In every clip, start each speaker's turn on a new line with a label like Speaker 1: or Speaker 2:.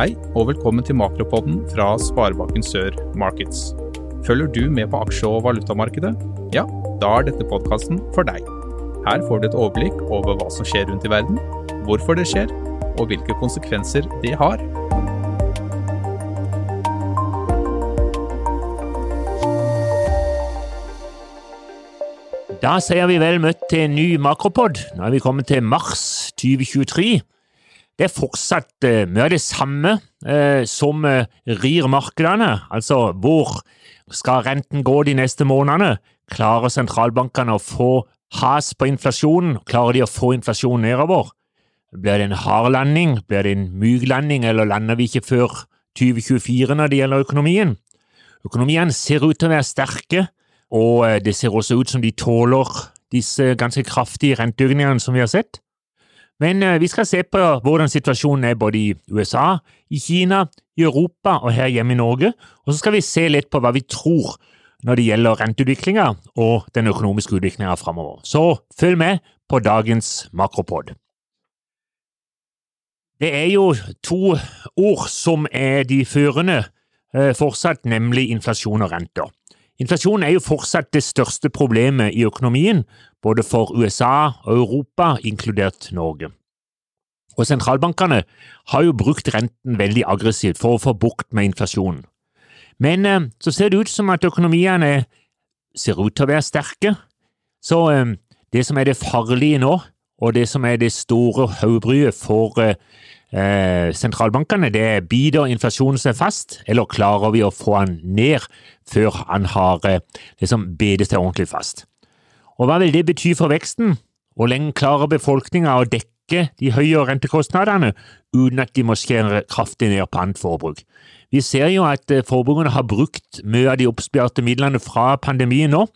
Speaker 1: Hei, og velkommen til Makropodden fra Sparebanken Sør Markets. Følger du med på aksje- og valutamarkedet? Ja, da er dette podkasten for deg. Her får du et overblikk over hva som skjer rundt i verden, hvorfor det skjer, og hvilke konsekvenser det har.
Speaker 2: Da sier vi vel møtt til en ny makropod. Nå er vi kommet til mars 2023. Det er fortsatt uh, mye av det samme uh, som uh, rir markedene. Altså, hvor skal renten gå de neste månedene? Klarer sentralbankene å få has på inflasjonen? Klarer de å få inflasjonen nedover? Blir det en hard landing? Blir det en myk landing, eller lander vi ikke før 2024 når det gjelder økonomien? Økonomiene ser ut til å være sterke, og det ser også ut som de tåler disse ganske kraftige renteøkningene som vi har sett. Men vi skal se på hvordan situasjonen er både i USA, i Kina, i Europa og her hjemme i Norge, og så skal vi se litt på hva vi tror når det gjelder renteutviklinga og den økonomiske utviklinga framover. Så følg med på dagens makropod. Det er jo to ord som er de førende fortsatt, nemlig inflasjon og renter. Inflasjon er jo fortsatt det største problemet i økonomien, både for USA og Europa, inkludert Norge. Og sentralbankene har jo brukt renten veldig aggressivt for å få bukt med inflasjonen. Men eh, så ser det ut som at økonomiene ser ut til å være sterke, så eh, det som er det farlige nå, og det som er det store hodebryet for eh, sentralbankene, det er biter inflasjonen seg fast, eller klarer vi å få han ned før han har liksom bedet seg ordentlig fast? Og hva vil det bety for veksten? Hvor lenge klarer befolkninga å dekke de høye rentekostnadene uten at de må skjære kraftig ned på annet forbruk? Vi ser jo at forbrukerne har brukt mye av de oppsparte midlene fra pandemien nå,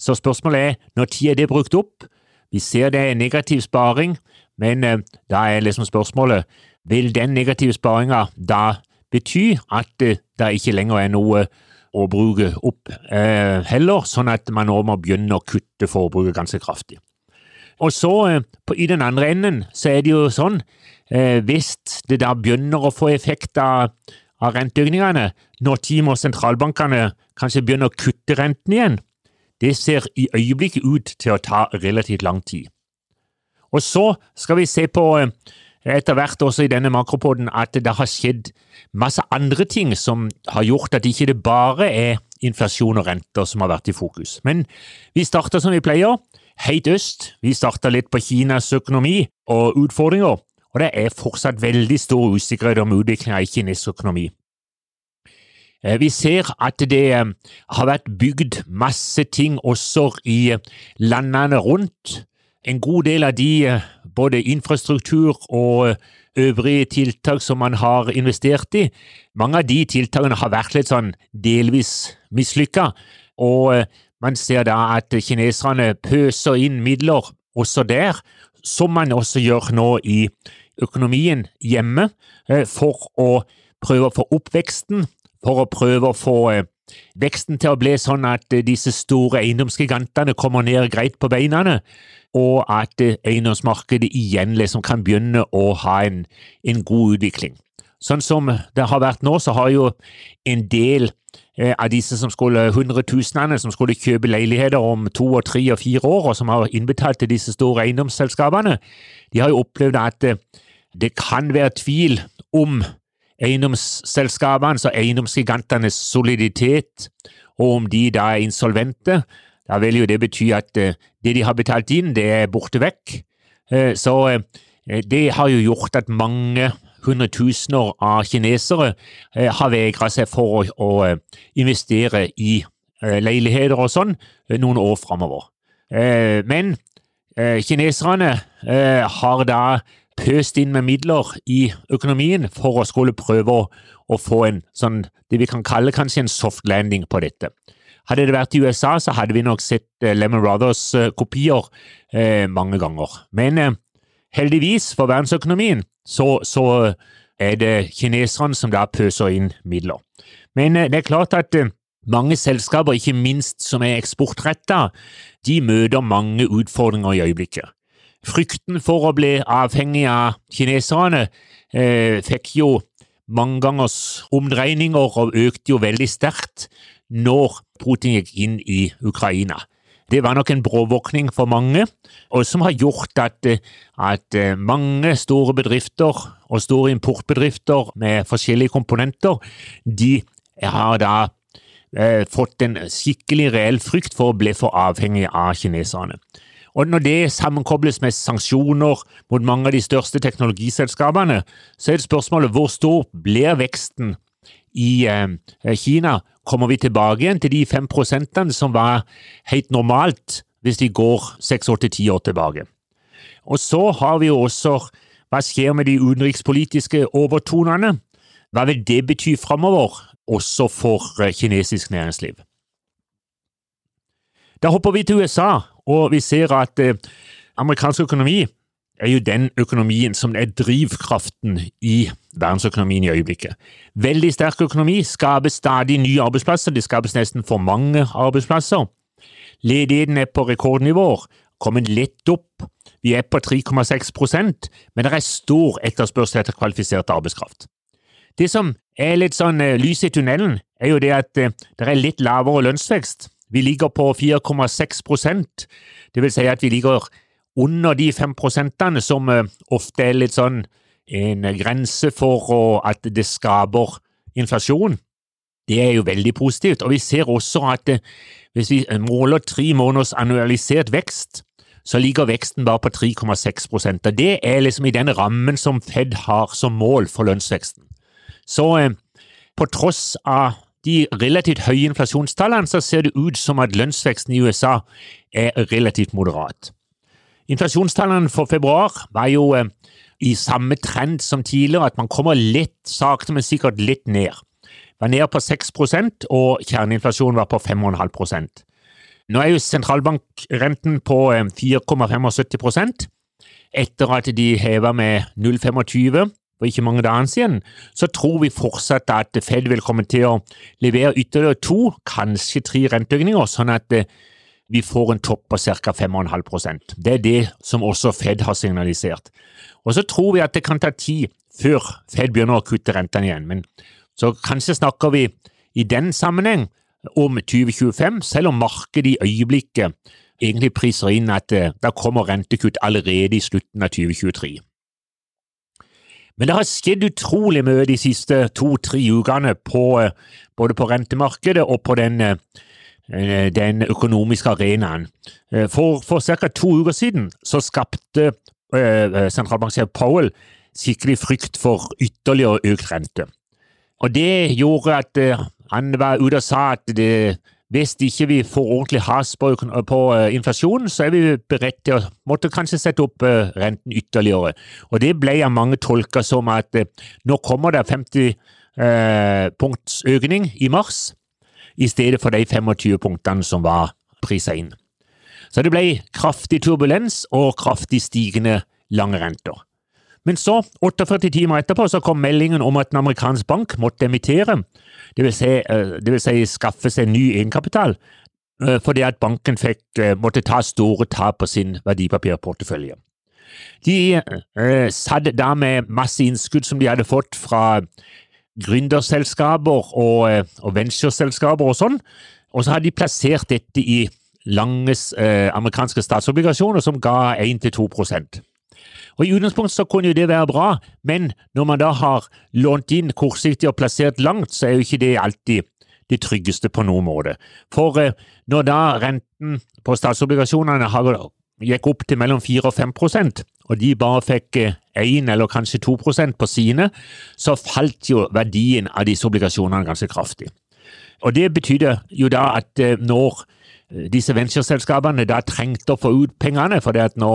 Speaker 2: så spørsmålet er når tid er det brukt opp? Vi ser det er negativ sparing, men da er liksom spørsmålet vil den negative sparinga da bety at det ikke lenger er noe å bruke opp eh, heller, sånn at man nå må begynne å kutte forbruket ganske kraftig. Og så, eh, på, i den andre enden, så er det jo sånn, eh, hvis det da begynner å få effekt av, av renteøkningene, når må sentralbankene kanskje begynner å kutte renten igjen, det ser i øyeblikket ut til å ta relativt lang tid. Og så skal vi se på etter hvert også i denne makropoden at det har skjedd masse andre ting som har gjort at ikke det bare er inflasjon og renter som har vært i fokus. Men vi starter som vi pleier, helt øst. Vi starter litt på Kinas økonomi og utfordringer, og det er fortsatt veldig stor usikkerhet om utviklingen i kinesisk økonomi. Vi ser at det har vært bygd masse ting også i landene rundt. En god del av de både infrastruktur og øvrige tiltak som man har investert i, mange av de tiltakene har vært litt sånn delvis mislykka, og man ser da at kineserne pøser inn midler også der, som man også gjør nå i økonomien hjemme, for å prøve å få opp veksten, for å prøve å få veksten til å bli sånn at disse store eiendomsgigantene kommer ned greit på beina, og at eiendomsmarkedet igjen liksom kan begynne å ha en, en god utvikling. Sånn som det har vært nå, så har jo en del eh, av disse som skulle, hundretusenene som skulle kjøpe leiligheter om to og tre og fire år, og som har innbetalt til disse store eiendomsselskapene, de har jo opplevd at eh, det kan være tvil om eiendomsselskapenes så eiendomsgigantenes soliditet, og om de da er insolvente. Da vil jo det bety at det de har betalt inn, det er borte vekk. Så det har jo gjort at mange hundretusener av kinesere har vegra seg for å, investere i leiligheter og sånn noen år framover. Men kineserne har da pøst inn med midler i økonomien for å skulle prøve å, få en sånn, det vi kan kalle kanskje en soft landing på dette. Hadde det vært i USA, så hadde vi nok sett Lemon Brothers-kopier eh, mange ganger. Men eh, heldigvis for verdensøkonomien så, så, er det kineserne som da pøser inn midler. Men eh, det er klart at eh, mange selskaper, ikke minst som er eksportretta, de møter mange utfordringer i øyeblikket. Frykten for å bli avhengig av kineserne eh, fikk jo mange gangers omdreininger og økte jo veldig sterkt når Putin gikk inn i Ukraina. Det var nok en bråvåkning for mange, og som har gjort at, at mange store bedrifter og store importbedrifter med forskjellige komponenter, de har da eh, fått en skikkelig reell frykt for å bli for avhengig av kineserne. Og Når det sammenkobles med sanksjoner mot mange av de største teknologiselskapene, så er det spørsmålet hvor stor blir veksten i eh, Kina? Kommer vi tilbake igjen til de fem prosentene som var helt normalt hvis de går seks, åtte, ti år tilbake? Og så har vi jo også hva skjer med de utenrikspolitiske overtonene? Hva vil det bety framover, også for eh, kinesisk næringsliv? Da hopper vi til USA, og vi ser at eh, amerikansk økonomi er jo den økonomien som er drivkraften i verdensøkonomien i øyeblikket. Veldig sterk økonomi skaper stadig nye arbeidsplasser, det skapes nesten for mange arbeidsplasser. Ledigheten er på rekordnivåer, kommet litt opp, vi er på 3,6% men det er stor etterspørsel etter kvalifisert arbeidskraft. Det som er litt sånn uh, lys i tunnelen, er jo det at uh, det er litt lavere lønnsvekst. Vi ligger på 4,6% det vil si at vi ligger under de 5 prosentene som uh, ofte er litt sånn en grense for at det skaper inflasjon. Det er jo veldig positivt, og vi ser også at hvis vi måler tre måneders annualisert vekst, så ligger veksten bare på 3,6 og Det er liksom i den rammen som Fed har som mål for lønnsveksten. Så eh, på tross av de relativt høye inflasjonstallene, så ser det ut som at lønnsveksten i USA er relativt moderat. Inflasjonstallene for februar var jo eh, i samme trend som tidligere, at man kommer litt sakte, men sikkert litt ned. Var ned på 6% og kjerneinflasjonen var på 5,5% Nå er jo sentralbankrenten på 4,75 eh, etter at de heva med 0,25 for ikke mange dager siden, så tror vi fortsatt at Fed vil komme til å levere ytterligere to, kanskje tre renteøkninger, sånn at eh, vi får en topp på ca. 5,5% Det er det som også Fed har signalisert. Og så tror vi at det kan ta tid før Fed begynner å kutte rentene igjen, men så kanskje snakker vi i den sammenheng om 2025, selv om markedet i øyeblikket egentlig priser inn at det da kommer rentekutt allerede i slutten av 2023. Men det har skjedd utrolig mye de siste to–tre ukene på, eh, både på rentemarkedet og på den, eh, den økonomiske arenaen. Eh, for, for ca. to uker siden så skapte sentralbanksjef Powell skikkelig frykt for ytterligere økt rente. Og Det gjorde at han var ute og sa at det hvis ikke vi får ordentlig has på, på uh, inflasjonen, så er vi beredt til å måtte kanskje sette opp uh, renten ytterligere. Og Det ble av mange tolka som at uh, nå kommer det 50 punkts økning i mars, i stedet for de 25 punktene som var prisa inn. Så det ble kraftig turbulens og kraftig stigende lange renter. Men så, 48 timer etterpå, så kom meldingen om at en amerikansk bank måtte emittere, dvs. Si, eh, det vil si skaffe seg ny egenkapital, eh, fordi at banken fikk, eh, måtte ta store tap på sin verdipapirportefølje. De eh, satt da med masse innskudd som de hadde fått fra gründerselskaper og, og ventureselskaper og sånn, og så hadde de plassert dette i lange eh, amerikanske statsobligasjoner som ga 1-2 og I utgangspunktet så kunne jo det være bra, men når man da har lånt inn kortsiktig og plassert langt, så er jo ikke det alltid det tryggeste på noen måte. For eh, når da renten på statsobligasjonene gikk opp til mellom 4 og 5% og de bare fikk 1 eh, eller kanskje 2% på sine, så falt jo verdien av disse obligasjonene ganske kraftig. Og Det betydde jo da at eh, når disse ventureselskapene da trengte å få ut pengene, for nå,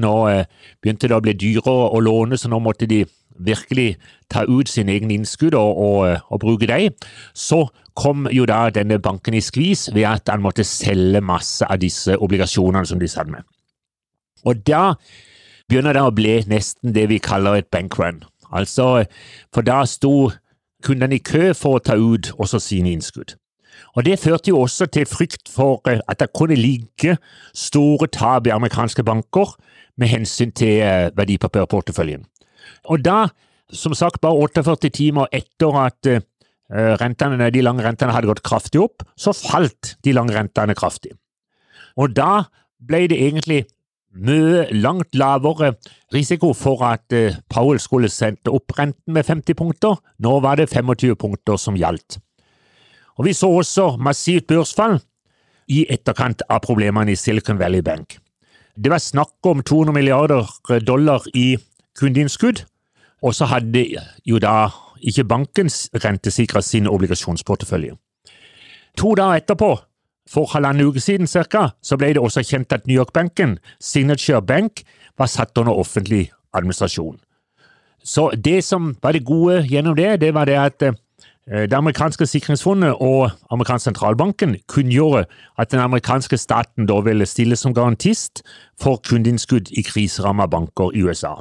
Speaker 2: nå eh, begynte det å bli dyrere å låne, så nå måtte de virkelig ta ut sine egne innskudd og, og, eh, og, bruke dem, så kom jo da denne banken i skvis ved at han måtte selge masse av disse obligasjonene som de satt med. Og da begynner det å bli nesten det vi kaller et bankrun. Altså, for da sto kundene i kø for å ta ut også sine innskudd. Og Det førte jo også til frykt for eh, at det kunne ligge store tap i amerikanske banker med hensyn til eh, verdipapirporteføljen. Og da som sagt, bare 48 timer etter at eh, rentene, de lange rentene hadde gått kraftig opp, så falt de lange rentene kraftig. Og da ble det egentlig mye langt lavere risiko for at Powell skulle sette opp renten med 50 punkter. Nå var det 25 punkter som gjaldt. Og Vi så også massivt børsfall i etterkant av problemene i Silicon Valley Bank. Det var snakk om 200 milliarder dollar i kundeinnskudd, og så hadde jo da ikke banken rentesikra sin obligasjonsportefølje. To dager etterpå, for halvannen uke siden ca., så ble det også kjent at New York-banken, Signature Bank, var satt under offentlig administrasjon. Så det som var det gode gjennom det, det var det at eh, det amerikanske sikringsfondet og amerikansk sentralbanken kunngjorde at den amerikanske staten da ville stille som garantist for kundeinnskudd i kriserammede banker i USA.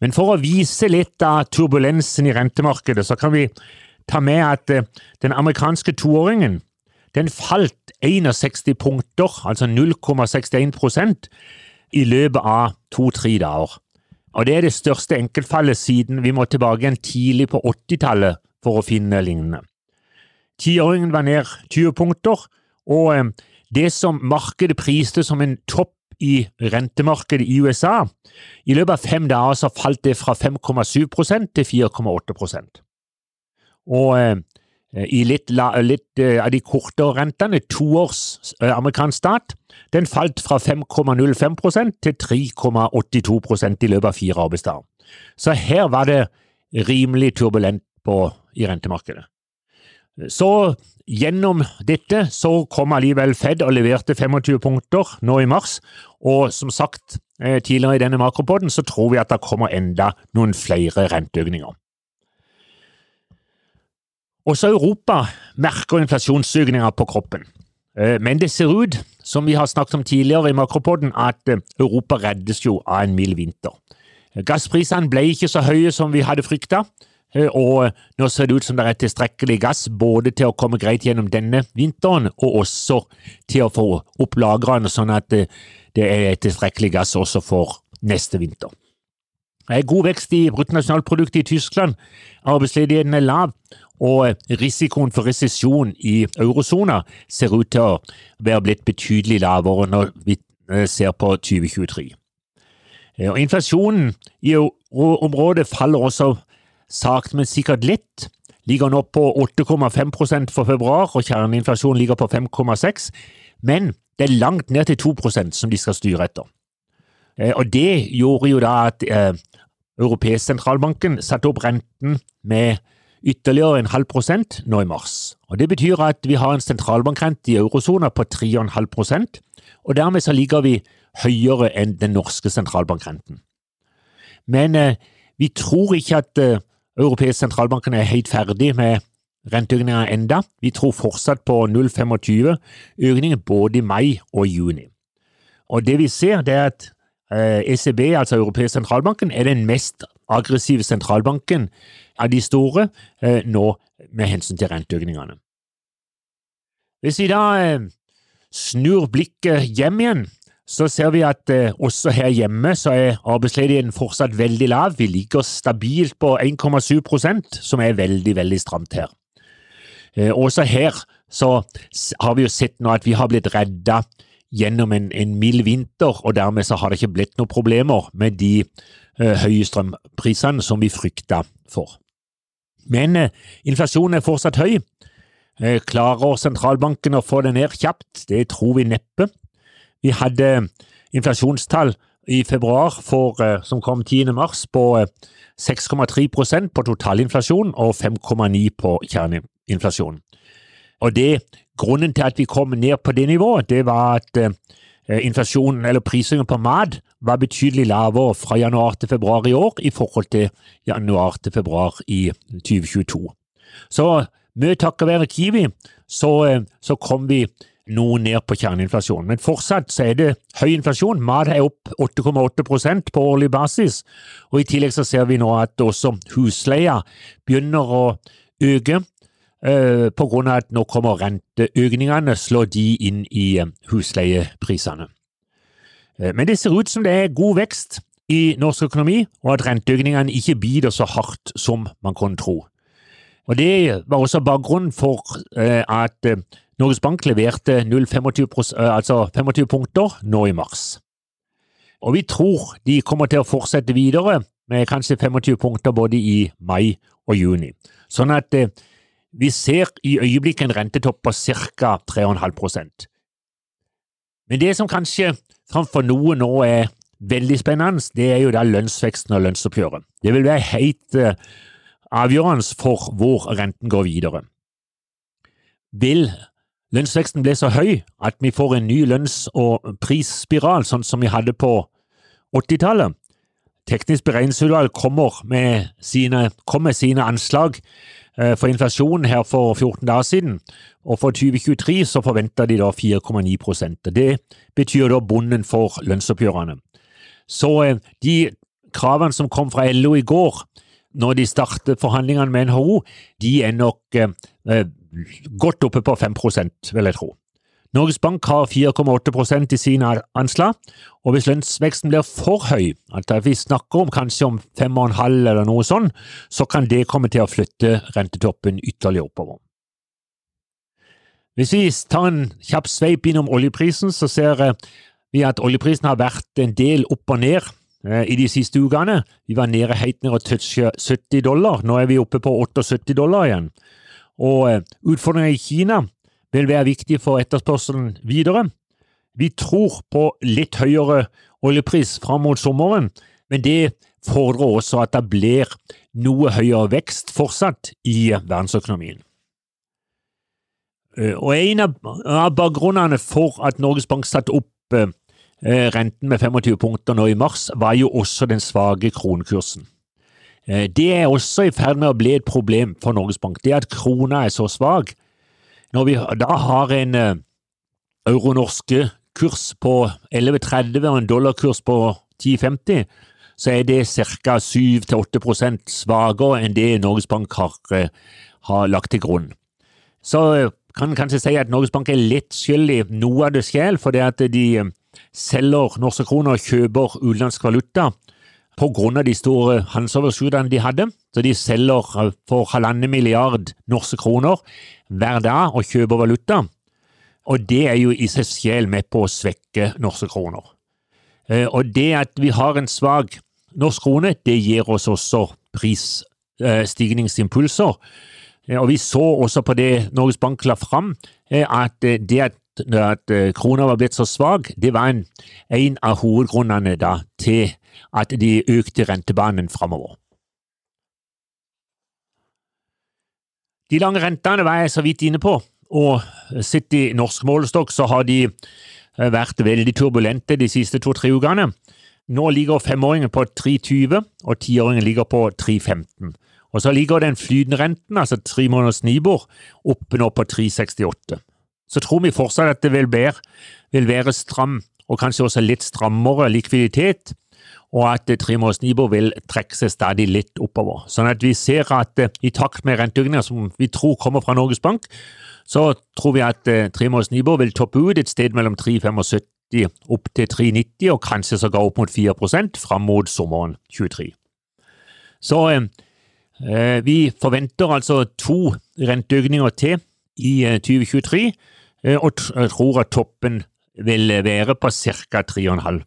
Speaker 2: Men for å vise litt av turbulensen i rentemarkedet, så kan vi ta med at eh, den amerikanske toåringen den falt 61 punkter, altså 0,61 i løpet av to-tre dager. Og Det er det største enkeltfallet siden vi må tilbake igjen tidlig på 80-tallet for å finne lignende. Tiåringen var ned 20 punkter, og eh, det som markedet priste som en topp i rentemarkedet i USA. I løpet av fem dager så falt det fra 5,7% til 4,8 Og eh, i litt, litt eh, av de kortere rentene, toårs eh, amerikansk stat, den falt fra 5,05% til 3,82% i løpet av fire arbeidsdager. Så her var det rimelig turbulent på, i rentemarkedet. Så gjennom dette så kom allikevel Fed og leverte 25 punkter nå i mars, og som sagt eh, tidligere i denne makropoden så tror vi at det kommer enda noen flere renteøkninger. Også Europa merker inflasjonssugninger på kroppen. Eh, men det ser ut, som vi har snakket om tidligere i makropoden, at eh, Europa reddes jo av en mild vinter. Gassprisene ble ikke så høye som vi hadde frykta, og nå ser det ut som det er tilstrekkelig gass både til å komme greit gjennom denne vinteren, og også til å få opp lagrene, sånn at det er tilstrekkelig gass også for neste vinter. Det er god vekst i bruttonasjonalproduktet i Tyskland, arbeidsledigheten er lav, og risikoen for resesjon i eurosona ser ut til å være blitt betydelig lavere når vi eh, ser på 2023. Eh, og inflasjonen i området faller også sakte, men sikkert litt. Ligger nå på 8,5% for februar, og kjerneinflasjonen ligger på 5,6 men det er langt ned til 2 som de skal styre etter. Eh, og det gjorde jo da at eh, Europeisk sentralbanken satte opp renten med ytterligere en halv prosent nå i mars. Og Det betyr at vi har en sentralbankrente i eurosona på 3,5% og dermed så ligger vi høyere enn den norske sentralbankrenten. Men eh, vi tror ikke at eh, Europeisk sentralbanken er helt ferdig med renteøkninga enda. Vi tror fortsatt på 0,25 økninger både i mai og juni. Og det vi ser, det er at ECB, eh, e altså Europeisk sentralbanken, er den mest aggressive sentralbanken av de store eh, nå med hensyn til renteøkningene. Hvis vi da eh, snur blikket hjem igjen, så ser vi at også her hjemme så er arbeidsledigheten fortsatt veldig lav. Vi ligger stabilt på 1,7% som er veldig, veldig stramt her. Eh, også her så har vi jo sett nå at vi har blitt redda gjennom en, en mild vinter, og dermed så har det ikke blitt noen problemer med de eh, høye strømprisene som vi frykta for. Men uh, inflasjonen er fortsatt høy. Uh, klarer sentralbanken å få det ned kjapt? Det tror vi neppe. Vi hadde inflasjonstall i februar for, som kom 10. mars på 6,3% på totalinflasjon og 5,9 på kjerneinflasjon. Og det, Grunnen til at vi kom ned på det nivået, det var at eh, inflasjonen, eller prisingen på mat, var betydelig lavere fra januar til februar i år i forhold til januar til februar i 2022. Så mye takket være Kiwi så, eh, så kom vi noe ned på kjerneinflasjonen. Men fortsatt så er det høy inflasjon. Mat er opp 8,8% på årlig basis. Og I tillegg så ser vi nå at også husleia begynner å øke. Eh, på grunn av at nå kommer renteøkningene, slår de inn i eh, husleieprisene. Eh, men det ser ut som det er god vekst i norsk økonomi, og at renteøkningene ikke biter så hardt som man kunne tro. Og Det var også bakgrunnen for at Norges Bank leverte 0,25 altså 25 punkter nå i mars. Og vi tror de kommer til å fortsette videre med kanskje 25 punkter både i mai og juni. Sånn at vi ser i øyeblikket en rentetopp på ca. 3,5% Men det som kanskje framfor noe nå er veldig spennende, det er jo da lønnsveksten og lønnsoppgjøret. Det vil være helt uh, avgjørende for hvor renten går videre. Vil lønnsveksten ble så høy at vi får en ny lønns- og prisspiral, sånn som vi hadde på 80-tallet? Teknisk beregningsutvalg kommer med sine, med sine anslag uh, for inflasjonen her for 14 dager siden, og for 2023 så forventer de da 4,9% Det betyr da bonden for lønnsoppgjørene. Så uh, de kravene som kom fra LO i går, når de starter forhandlingene med NHO, de er nok eh, godt oppe på 5 vil jeg tro. Norges Bank har 4,8% i sine anslag, og hvis lønnsveksten blir for høy, at vi snakker om kanskje om 5,5 eller noe sånn, så kan det komme til å flytte rentetoppen ytterligere oppover. Hvis vi tar en kjapp sveip innom oljeprisen, så ser vi at oljeprisen har vært en del opp og ned Eh, i de siste ukene. Vi var nede helt ned og toucha 70 dollar. Nå er vi oppe på 78 dollar igjen. Og eh, utfordringer i Kina vil være viktig for etterspørselen videre. Vi tror på litt høyere oljepris fram mot sommeren, men det fordrer også at det blir noe høyere vekst fortsatt i verdensøkonomien. Eh, og En av bakgrunnene for at Norges Bank satte opp Eh, renten med 25 punkter nå i mars var jo også den svake kronekursen. Eh, det er også i ferd med å bli et problem for Norges Bank, det at krona er så svak. Når vi da har en eh, euro-norske kurs på 11,30 og en dollarkurs på 10,50, så er det ca. 7-8 svakere enn det Norges Bank har, har lagt til grunn. Så kan man kanskje si at Norges Bank er litt skyld i noe av det skjer, fordi at de selger norske kroner og kjøper utenlandsk valuta på grunn av de store handelsoverskuddene de hadde. Så de selger eh, for halvannen milliard norske kroner hver dag og kjøper valuta. Og det er jo i seg selv med på å svekke norske kroner. Eh, og det at vi har en svak norsk krone, det gir oss også prisstigningsimpulser. Eh, og vi så også på det Norges Bank la fram, at det at at eh, krona var blitt så svak, det var en, en av hovedgrunnene da, til at de økte rentebanen framover. De lange rentene var jeg så vidt inne på, og sett i norsk målestokk så har de eh, vært veldig turbulente de siste to-tre ukene. Nå ligger femåringen på 3,20, og tiåringen ligger på 3,15. Og så ligger den flytende renten, altså tre måneders Nibor, oppe nå på 3,68 så tror vi fortsatt at det vil være, vil være stram, og kanskje også litt strammere likviditet, og at tremåneders Nibor vil trekke seg stadig litt oppover. Sånn at vi ser at eh, i takt med renteøkninger som vi tror kommer fra Norges Bank, så tror vi at eh, tremåneders Nibor vil toppe ut et sted mellom 3,75 opp til 3,90, og kanskje sågar opp mot 4% fram mot sommeren 23. Så eh, eh, vi forventer altså to renteøkninger til i 2023 Eh, og tror at toppen vil være på ca. 3,5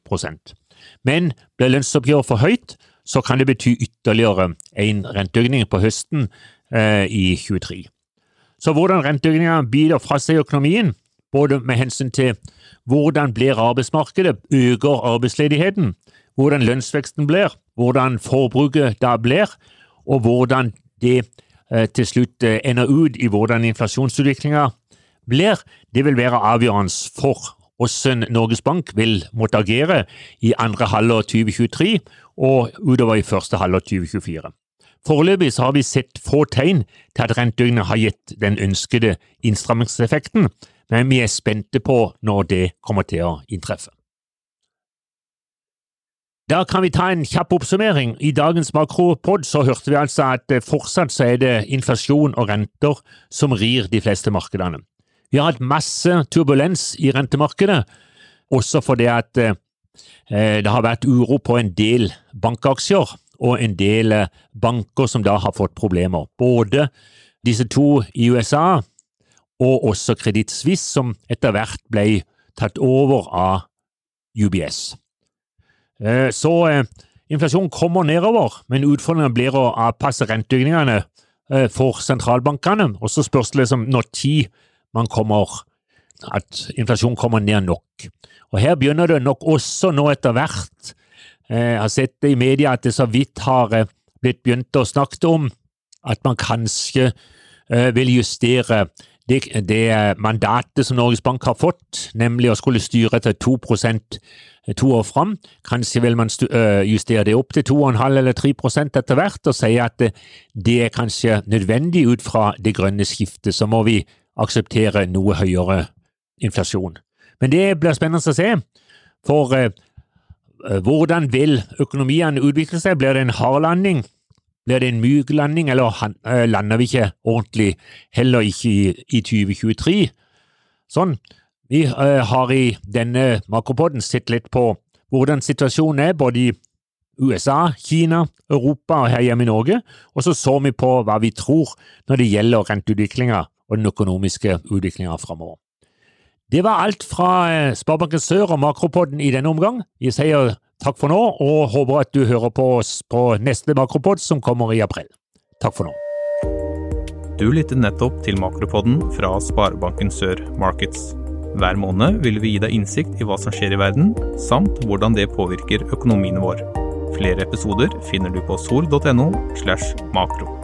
Speaker 2: Men blir lønnsoppgjøret for høyt, så kan det bety ytterligere en renteøkning på høsten eh, i 2023. Så hvordan renteøkninga biter fra seg i økonomien, både med hensyn til hvordan blir arbeidsmarkedet, øker arbeidsledigheten, hvordan lønnsveksten blir, hvordan forbruket da blir, og hvordan det eh, til slutt eh, ender ut i hvordan inflasjonsutviklinga blir, det vil være avgjørende for hvordan Norges Bank vil måtte agere i andre halvår 2023 og utover i første halvår 2024. Foreløpig har vi sett få tegn til at renteøkningene har gitt den ønskede innstrammingseffekten, men vi er spente på når det kommer til å inntreffe. Da kan vi ta en kjapp oppsummering. I dagens makropod så hørte vi altså at fortsatt så er det inflasjon og renter som rir de fleste markedene. Vi har hatt masse turbulens i rentemarkedet, også fordi at eh, det har vært uro på en del bankaksjer og en del banker som da har fått problemer. Både disse to i USA og også Kreditt Suisse, som etter hvert ble tatt over av UBS. Så inflasjonen kommer nedover, men utfordringen blir å avpasse renteøkningene for sentralbankene. Og så spørs det liksom når tid man kommer at inflasjonen kommer ned nok. Og Her begynner det nok også nå etter hvert. Jeg har sett det i media at det så vidt har blitt begynt å snakke om at man kanskje vil justere det, det, mandatet som Norges Bank har fått, nemlig å skulle styre til 2% to år fram. Kanskje vil man justere det opp til 2,5 eller 3% etter hvert, og si at det, det er kanskje nødvendig ut fra det grønne skiftet. Så må vi akseptere noe høyere inflasjon. Men det blir spennende å se, for eh, hvordan vil økonomiene utvikle seg? Blir det en hard landing? Blir det en myk landing, eller uh, lander vi ikke ordentlig, heller ikke i, i 2023? Sånn. Vi eh, har i denne makropoden sett litt på hvordan situasjonen er både i USA, Kina, Europa og her hjemme i Norge, og så så vi på hva vi tror når det gjelder renteutviklinga og den økonomiske utviklinga framover. Det var alt fra eh, Sparebanken Sør og Makropodden i denne omgang. Jeg sier takk for nå, og håper at du hører på oss på neste Makropod som kommer i april. Takk for nå.
Speaker 1: Du lyttet nettopp til Makropodden fra Sparebanken Sør Markets. Hver måned vil vi gi deg innsikt i hva som skjer i verden, samt hvordan det påvirker økonomien vår. Flere episoder finner du på sol.no slash makro.